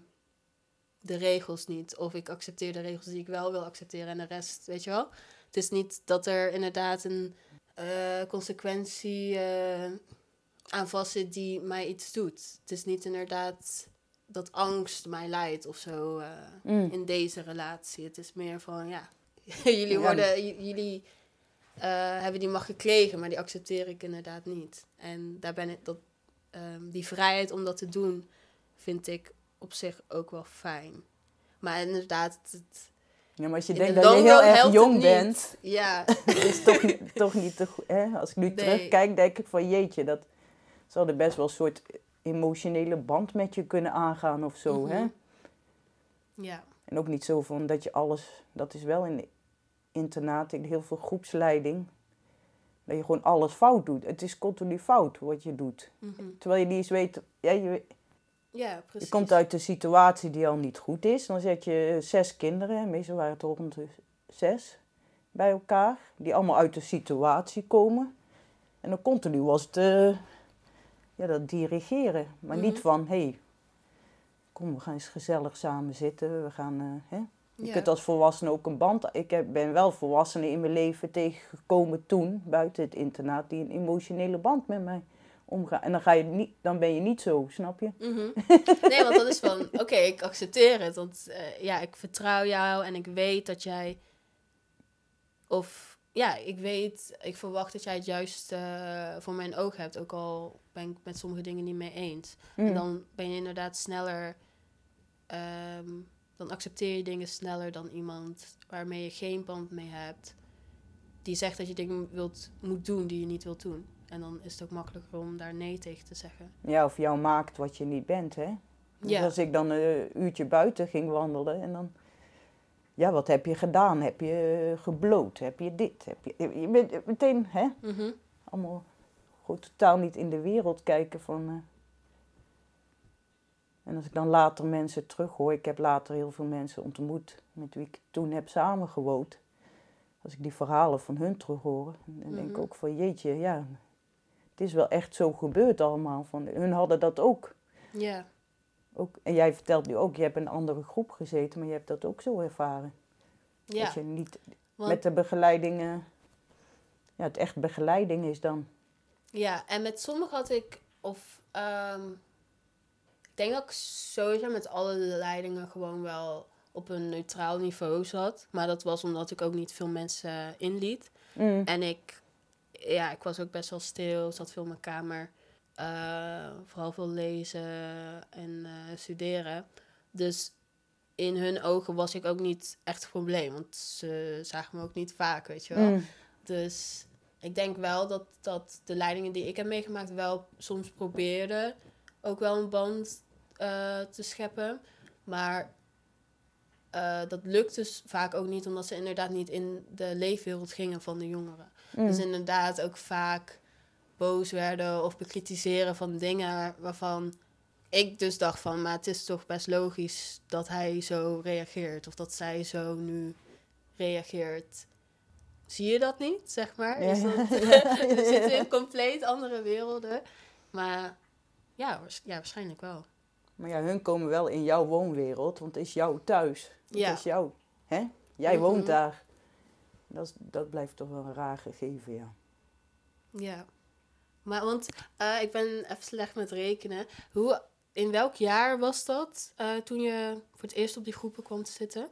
de regels niet. Of ik accepteer de regels die ik wel wil accepteren en de rest, weet je wel. Het is niet dat er inderdaad een eh, consequentie eh, aan vast zit die mij iets doet. Het is niet inderdaad dat angst mij leidt of zo eh, Mm. in deze relatie. Het is meer van, ja, *laughs* jullie, worden, jullie eh, hebben die macht gekregen, maar die accepteer ik inderdaad niet. En daar ben ik, dat, ehm, die vrijheid om dat te doen, vind ik op zich ook wel fijn. Maar inderdaad, het, Ja, maar als je in denkt de dat je heel erg jong bent. Ja, *laughs* is toch, niet- toch niet te goed. Hè? Als ik nu Nee. terugkijk, denk ik van jeetje, dat ze hadden best wel een soort emotionele band met je kunnen aangaan of zo. Mhm. Hè? ja. En ook niet zo van dat je alles, dat is wel in internaat, in heel veel groepsleiding, dat je gewoon alles fout doet. Het is continu fout wat je doet. mhm. Terwijl je niet eens weet, ja, je, ja, precies. je komt uit een situatie die al niet goed is. Dan zet je zes kinderen, meestal waren het rond de zes, bij elkaar. Die allemaal uit de situatie komen. En dan continu was het eh, ja, dat dirigeren. Maar niet Mhm. van, hé, hey, kom we gaan eens gezellig samen zitten. We gaan, eh, hè. Je Ja. kunt als volwassene ook een band... Ik heb, ben wel volwassenen in mijn leven tegengekomen toen, buiten het internaat, die een emotionele band met mij omgaan. En dan, ga je niet, dan ben je niet zo, snap je? Mhm. *laughs* Nee, want dat is van, oké, ik accepteer het. Want eh, ja, ik vertrouw jou en ik weet dat jij... Of ja, ik weet, ik verwacht dat jij het juist eh, voor mijn oog hebt. Ook al ben ik met sommige dingen niet mee eens. Mm. En dan ben je inderdaad sneller... ehm, dan accepteer je dingen sneller dan iemand waarmee je geen band mee hebt. Die zegt dat je dingen wilt, moet doen die je niet wilt doen. En dan is het ook makkelijker om daar nee tegen te zeggen. Ja, of jou maakt wat je niet bent, hè? Dus Ja. als ik dan een uurtje buiten ging wandelen en dan... Ja, wat heb je gedaan? Heb je eh, gebloot? Heb je dit? Heb je, je bent meteen, hè? Mhm. Allemaal gewoon totaal niet in de wereld kijken van... eh. En als ik dan later mensen terughoor... Ik heb later heel veel mensen ontmoet met wie ik toen heb samengewoond. Als ik die verhalen van hun terughoor, dan denk ik Mhm. ook van jeetje, ja... Het is wel echt zo gebeurd allemaal. Van, hun hadden dat ook. Ja. ook. En jij vertelt nu ook, je hebt in een andere groep gezeten, maar je hebt dat ook zo ervaren. Ja. Dat je niet Want- met de begeleiding... eh, ja, het echt begeleiding is dan. Ja, en met sommigen had ik, of ehm, denk dat ik sowieso met alle leidingen gewoon wel op een neutraal niveau zat. Maar dat was omdat ik ook niet veel mensen inliet. Mm. En ik, ja, ik was ook best wel stil, zat veel in mijn kamer. Eh, vooral veel lezen en eh, studeren. Dus in hun ogen was ik ook niet echt een probleem. Want ze zagen me ook niet vaak, weet je wel. Mm. Dus ik denk wel dat, dat de leidingen die ik heb meegemaakt wel soms probeerden ook wel een band eh, te scheppen. Maar eh, dat lukt dus vaak ook niet, omdat ze inderdaad niet in de leefwereld gingen van de jongeren. Mm. Dus inderdaad ook vaak boos werden of bekritiseren van dingen waarvan ik dus dacht van, maar het is toch best logisch dat hij zo reageert of dat zij zo nu reageert. Zie je dat niet, zeg maar? Is Ja. dat, *laughs* *laughs* we zitten in compleet andere werelden. Maar ja, waars- ja, waarschijnlijk wel. Maar ja, hun komen wel in jouw woonwereld, want het is jouw thuis. Ja. Het is jouw, hè? Jij Mhm. woont daar. Dat, is, dat blijft toch wel een raar gegeven, ja. Ja. Maar want eh, ik ben even slecht met rekenen. Hoe, in welk jaar was dat eh, toen je voor het eerst op die groepen kwam te zitten?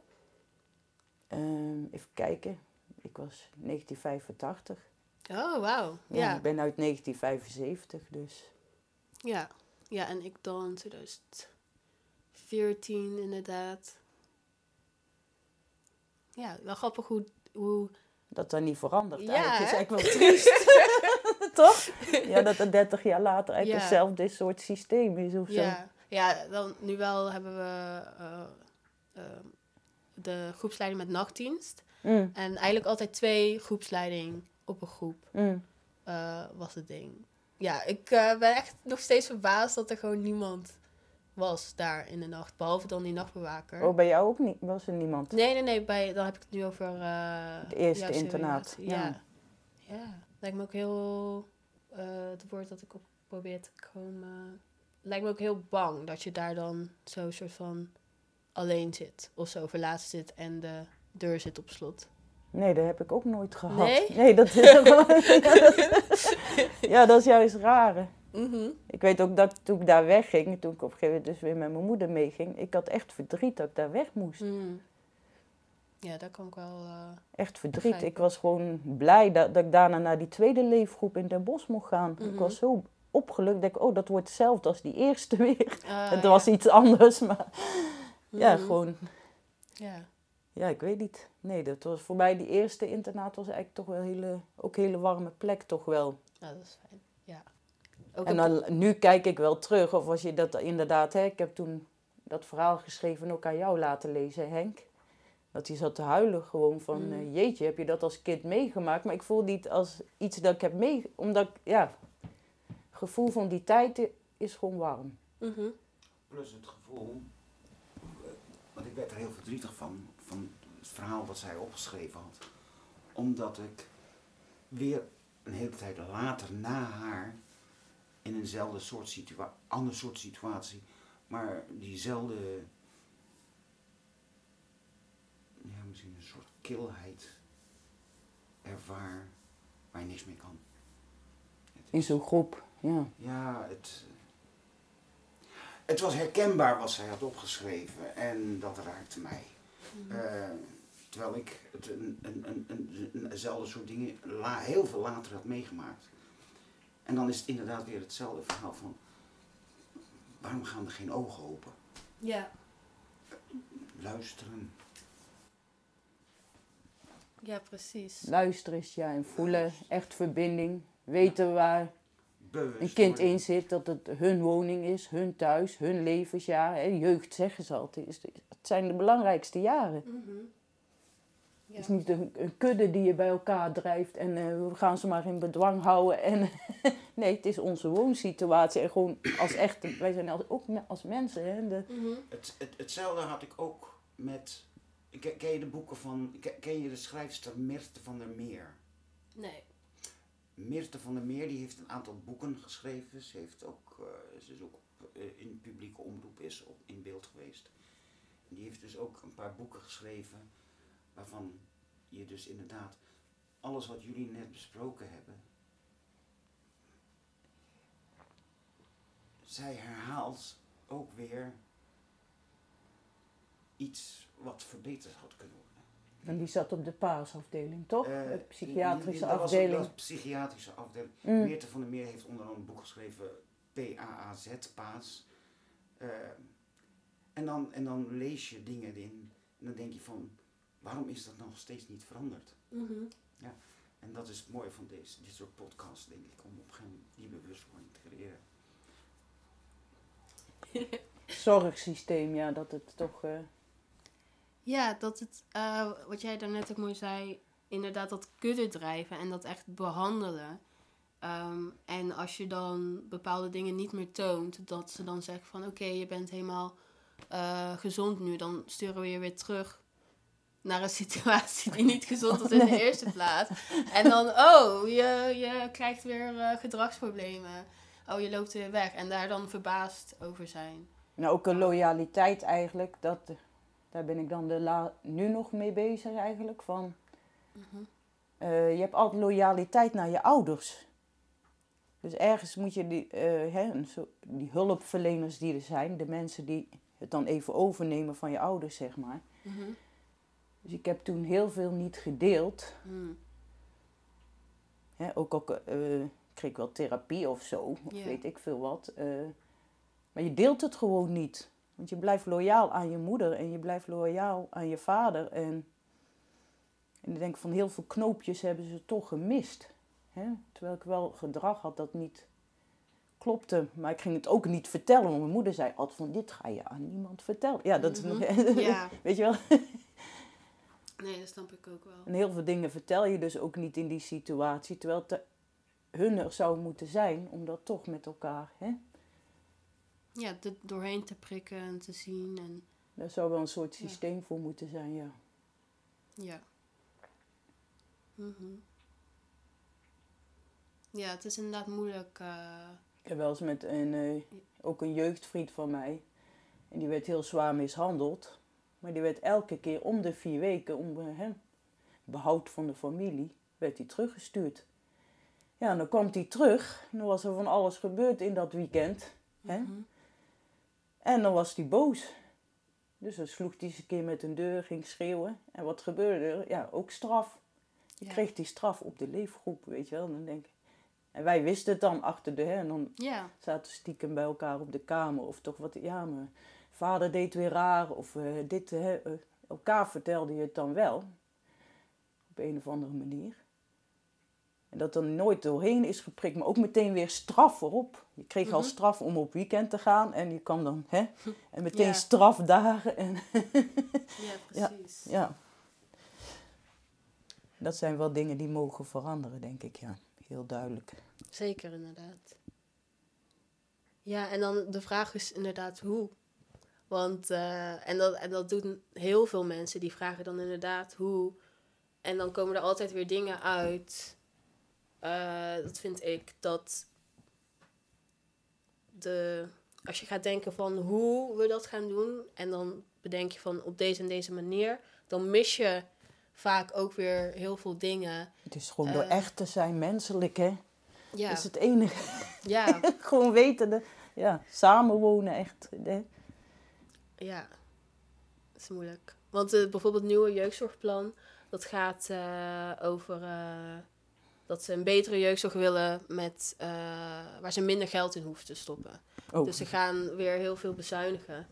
Ehm, even kijken. Ik was 1985. Oh, wauw. Ja, Ja. Ik ben uit 1975, dus... Ja. Ja, en ik dan 2014 inderdaad. Ja, wel grappig hoe... hoe Dat dat niet verandert Ja, eigenlijk. is eigenlijk wel triest. *laughs* Toch? Ja, dat er 30 jaar later eigenlijk Ja. hetzelfde soort systeem is of zo. ja, ja, dan nu wel hebben we eh, eh, de groepsleiding met nachtdienst. Mm, En eigenlijk altijd twee groepsleiding op een groep. mm. eh, was het ding. Ja, ik eh, ben echt nog steeds verbaasd dat er gewoon niemand was daar in de nacht. Behalve dan die nachtbewaker. Oh, bij jou ook niet? Was er niemand? Nee, nee, nee. Bij, dan heb ik het nu over... eh, Het eerste internaat, ja. Ja. ja. Lijkt me ook heel... eh, het woord dat ik op probeer te komen... Lijkt me ook heel bang dat je daar dan zo soort van alleen zit. Of zo verlaten zit en de deur zit op slot. Nee, dat heb ik ook nooit gehad. Nee? dat is *laughs* ja, dat is juist raar. Mhm. Ik weet ook dat toen ik daar wegging, toen ik op een gegeven moment dus weer met mijn moeder meeging, ik had echt verdriet dat ik daar weg moest. Mm. Ja, dat kan ik wel. eh, Echt verdriet. Ik was gewoon blij dat, dat ik daarna naar die tweede leefgroep in Den Bosch mocht gaan. Ik Mhm. was zo opgelukt dat ik, oh, dat wordt hetzelfde als die eerste weer. ah, het ja. was iets anders, maar ja, Mhm. gewoon, Ja. ja, ik weet niet. Nee, dat was voor mij die eerste internaat was eigenlijk toch wel een hele, ook een hele warme plek toch wel. ja, dat is fijn. Ja. Ook En dan, nu kijk ik wel terug, of als je dat inderdaad, hè, ik heb toen dat verhaal geschreven en ook aan jou laten lezen, Henk. Dat hij zat te huilen gewoon van, Mm. eh, jeetje, heb je dat als kind meegemaakt? Maar ik voel niet als iets dat ik heb mee, omdat ik, ja, het gevoel van die tijd is gewoon warm. Mhm. Plus het gevoel, eh, want ik werd er heel verdrietig van, van het verhaal wat zij opgeschreven had. Omdat ik weer een hele tijd later na haar in eenzelfde soort situatie, ander soort situatie, maar diezelfde, ja misschien een soort kilheid ervaar waar je niks mee kan. Het In is- zo'n groep, ja. ja, het, het was herkenbaar wat zij had opgeschreven en dat raakte mij. Eh, terwijl ik het een, een, een, een, een- eenzelfde soort dingen la, heel veel later had meegemaakt. En dan is het inderdaad weer hetzelfde verhaal van waarom gaan er geen ogen open? Ja. Luisteren. ja, precies. Luisteren is ja, en voelen, echt verbinding. Weten waar Bewust een kind worden. in zit, dat het hun woning is, hun thuis, hun levensjaar. Hè. Jeugd zeggen ze altijd, het zijn de belangrijkste jaren. Ja. Het is niet een, een kudde die je bij elkaar drijft en eh, we gaan ze maar in bedwang houden. En, *laughs* nee, het is onze woonsituatie. En gewoon als echte, wij zijn als, ook als mensen. Hè, de, Mhm. Het, het, hetzelfde had ik ook met. Ken, ken je de boeken van. Ken, ken je de schrijfster Mirte van der Meer? Nee. Mirte van der Meer die heeft een aantal boeken geschreven. Ze, heeft ook, eh, ze is ook op, eh, in publieke omroep is op, in beeld geweest. En die heeft dus ook een paar boeken geschreven waarvan je dus inderdaad alles wat jullie net besproken hebben. Zij herhaalt ook weer iets wat verbeterd had kunnen worden. en die zat op de paasafdeling, toch? Eh, de psychiatrische dat afdeling. dat was de psychiatrische afdeling. Mm. Meerte van der Meer heeft onder andere een boek geschreven, PAAZ, Paas. Eh, en, dan, en dan lees je dingen in en dan denk je van, waarom is dat nog steeds niet veranderd? Mhm. En dat is het mooie van deze, dit soort podcasts, denk ik, om op geen die bewustwording te creëren. *laughs* Zorgsysteem, ja, dat het toch... eh, Ja, dat het, eh, wat jij daarnet ook mooi zei, inderdaad dat kudde drijven en dat echt behandelen. Ehm, en als je dan bepaalde dingen niet meer toont, dat ze dan zeggen van oké, je bent helemaal eh, gezond nu, dan sturen we je weer terug naar een situatie die niet gezond was in de Nee. eerste plaats. En dan, oh, je, je krijgt weer eh, gedragsproblemen. Oh, je loopt weer weg. En daar dan verbaasd over zijn. Nou, ook een loyaliteit eigenlijk. Dat, daar ben ik dan de la, nu nog mee bezig eigenlijk. Van, Mhm. eh, je hebt altijd loyaliteit naar je ouders. Dus ergens moet je die, eh, hè, die hulpverleners die er zijn, de mensen die het dan even overnemen van je ouders, zeg maar. Mhm. Dus ik heb toen heel veel niet gedeeld. Mm. Hè, ook al eh, kreeg ik wel therapie of zo, of weet ik veel wat. eh, maar je deelt het gewoon niet. Want je blijft loyaal aan je moeder en je blijft loyaal aan je vader. En, en ik denk van heel veel knoopjes hebben ze toch gemist. Hè? Terwijl ik wel gedrag had dat niet klopte. Maar ik ging het ook niet vertellen. Want mijn moeder zei altijd van dit ga je aan niemand vertellen. Ja, dat is nog... *laughs* Ja. Weet je wel? Nee, dat snap ik ook wel. En heel veel dingen vertel je dus ook niet in die situatie. Terwijl het hun er zou moeten zijn om dat toch met elkaar. Hè? Ja, er doorheen te prikken en te zien. En Daar zou wel een soort Ja. systeem voor moeten zijn, ja. ja. Mhm. Ja, het is inderdaad moeilijk. eh, Ik heb wel eens met een, eh, ook een jeugdvriend van mij. En die werd heel zwaar mishandeld. Maar die werd elke keer om de vier weken, om, eh, hè, behoud van de familie, werd hij teruggestuurd. Ja, en dan kwam hij terug. En dan was er van alles gebeurd in dat weekend. Hè? Mhm. En dan was hij boos. Dus dan sloeg hij eens een keer met een deur, ging schreeuwen. En wat gebeurde er? Ja, ook straf. Je Ja. kreeg die straf op de leefgroep, weet je wel. Dan denk ik. En wij wisten het dan achter de her. En dan Ja. zaten stiekem bij elkaar op de kamer. Of toch wat, ja, mijn vader deed weer raar. Of eh, dit, hè, eh, elkaar vertelde je het dan wel. Op een of andere manier. En dat er nooit doorheen is geprikt, maar ook meteen weer straf erop. Je kreeg al Mhm. straf om op weekend te gaan en je kwam dan, hè? En meteen Ja. strafdagen. En, *laughs* Ja, Ja. precies. ja. Dat zijn wel dingen die mogen veranderen, denk ik, ja. Heel duidelijk. Zeker, inderdaad. Ja, en dan de vraag is inderdaad hoe. Want, eh, en, dat, en dat doen heel veel mensen, die vragen dan inderdaad hoe. En dan komen er altijd weer dingen uit. Eh, dat vind ik, dat de, als je gaat denken van hoe we dat gaan doen, en dan bedenk je van op deze en deze manier, dan mis je vaak ook weer heel veel dingen. Het is gewoon door Eh. echt te zijn, menselijk, hè. Ja, Dat is het enige. ja, *laughs* gewoon weten, de, ja, samenwonen echt. Hè. Ja, dat is moeilijk. Want eh, bijvoorbeeld het nieuwe jeugdzorgplan, dat gaat eh, over eh, dat ze een betere jeugdzorg willen met, waar ze minder geld in hoeven te stoppen. Oh, Dus ze gaan weer heel veel bezuinigen.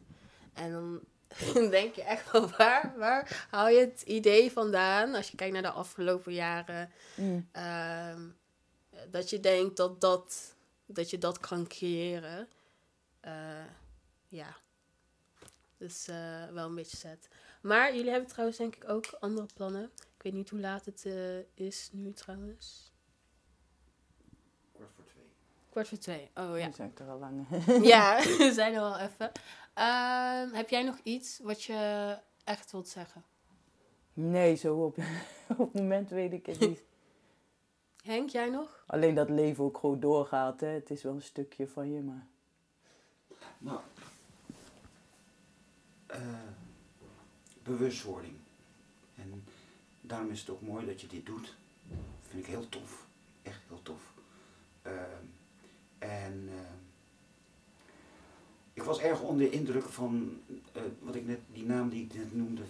En dan *laughs* denk je echt van waar, waar haal je het idee vandaan, als je kijkt naar de afgelopen jaren, mm. ehm, dat je denkt dat, dat, dat je dat kan creëren. Ja. Dus eh, wel een beetje zet. Maar jullie hebben trouwens denk ik ook andere plannen. Ik weet niet hoe laat het eh, is nu trouwens. Kwart voor twee. Kwart voor twee. Oh ja. Nu zijn er al lang. *laughs* ja, we zijn er wel even. Ehm, heb jij nog iets wat je echt wilt zeggen? Nee, zo op, *laughs* op het moment weet ik het niet. *laughs* Henk, jij nog? Alleen dat leven ook gewoon doorgaat, hè. Het is wel een stukje van je, maar... Nou, eh, bewustwording. En daarom is het ook mooi dat je dit doet. Vind ik heel tof. Echt heel tof. Ehm, en eh, ik was erg onder de indruk van eh, wat ik net, die naam die ik net noemde,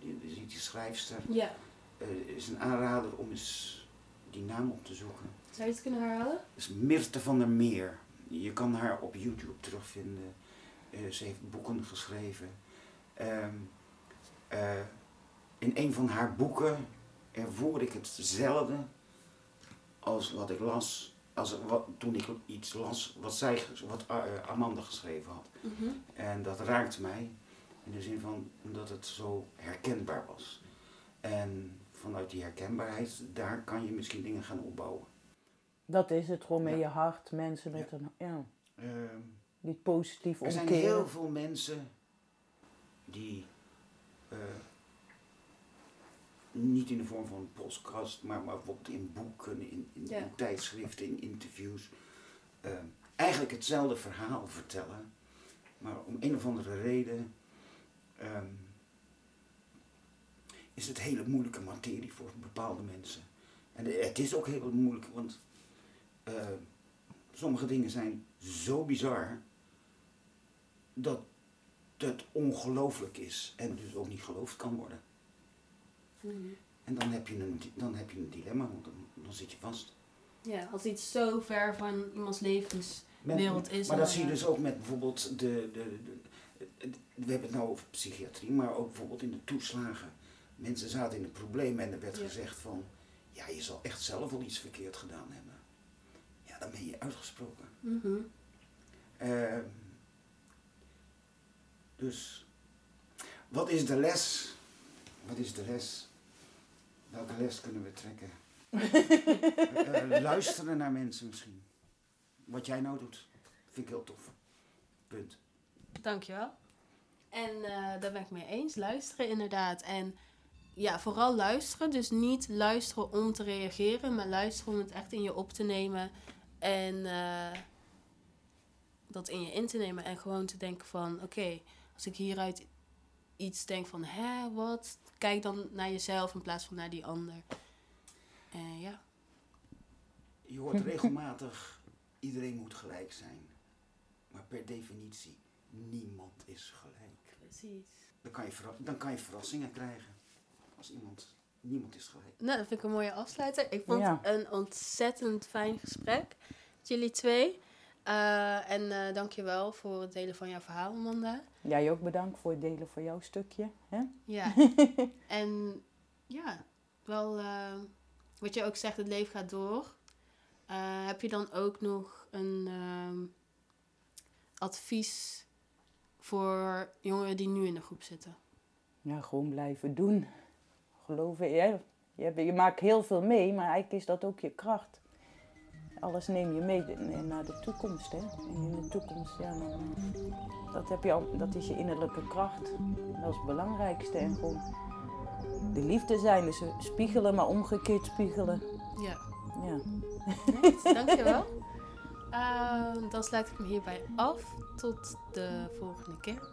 die, die, die schrijfster. Ja. Eh, is een aanrader om eens die naam op te zoeken. Zou je het kunnen herhalen? Dat is Mirte van der Meer. Je kan haar op YouTube terugvinden. Eh, ze heeft boeken geschreven. Ehm, eh, in een van haar boeken ervoer ik hetzelfde als wat ik las. Als wat, toen ik iets las wat, zij, wat eh, Amanda geschreven had. Mhm. En dat raakte mij. In de zin van omdat het zo herkenbaar was. En vanuit die herkenbaarheid, daar kan je misschien dingen gaan opbouwen. Dat is het, gewoon met Ja. je hart, mensen met een... Ja, Ehm, niet positief Er zijn omkeren. heel veel mensen die eh, niet in de vorm van een podcast, maar, maar bijvoorbeeld in boeken, in, in, Ja. in tijdschriften, in interviews, eh, eigenlijk hetzelfde verhaal vertellen, maar om een of andere reden ehm, is het hele moeilijke materie voor bepaalde mensen. En het is ook heel moeilijk, want eh, sommige dingen zijn zo bizar dat het ongelooflijk is en dus ook niet geloofd kan worden. Mhm. En dan heb je een, dan heb je een dilemma, want dan, dan zit je vast. Ja, als iets zo ver van iemands levens Met- wereld is. maar dat zie je eh, dus ook met bijvoorbeeld de, de, de, de- We hebben het nou over psychiatrie, maar ook bijvoorbeeld in de toeslagen. Mensen zaten in een probleem en er werd Ja. gezegd van... Ja, je zal echt zelf wel iets verkeerd gedaan hebben. Ja, dan ben je uitgesproken. Ehm, dus, wat is de les? Wat is de les? Welke les kunnen we trekken? *laughs* Eh, luisteren naar mensen misschien. Wat jij nou doet, vind ik heel tof. Punt. Dankjewel. En eh, daar ben ik mee eens. Luisteren inderdaad. En ja, vooral luisteren. Dus niet luisteren om te reageren, maar luisteren om het echt in je op te nemen. En eh, dat in je in te nemen. En gewoon te denken van, oké, als ik hieruit iets denkt van, hè, wat? Kijk dan naar jezelf in plaats van naar die ander. En ja, Je hoort regelmatig, iedereen moet gelijk zijn. Maar per definitie, niemand is gelijk. precies. Dan kan je, verra- dan kan je verrassingen krijgen. Als iemand, niemand is gelijk. Nou, dat vind ik een mooie afsluiter. Ik vond Ja. het een ontzettend fijn gesprek met jullie twee. Eh, en eh dankjewel voor het delen van jouw verhaal, Amanda. Jij ook bedankt voor het delen van jouw stukje. Hè? Ja. *laughs* en ja, wel eh, wat je ook zegt, het leven gaat door. Heb je dan ook nog een ehm, advies voor jongeren die nu in de groep zitten? Ja, gewoon blijven doen. Geloven, ja. Je, je maakt heel veel mee, maar eigenlijk is dat ook je kracht. Alles neem je mee de- naar de toekomst. Hè? En in de toekomst, ja, dan, dat, heb je al, dat is je innerlijke kracht. Dat is het belangrijkste. En gewoon de liefde zijn, dus spiegelen, maar omgekeerd spiegelen. Ja. Ja. Nice, dankjewel. *laughs* Ehm dan sluit ik me hierbij af. Tot de volgende keer.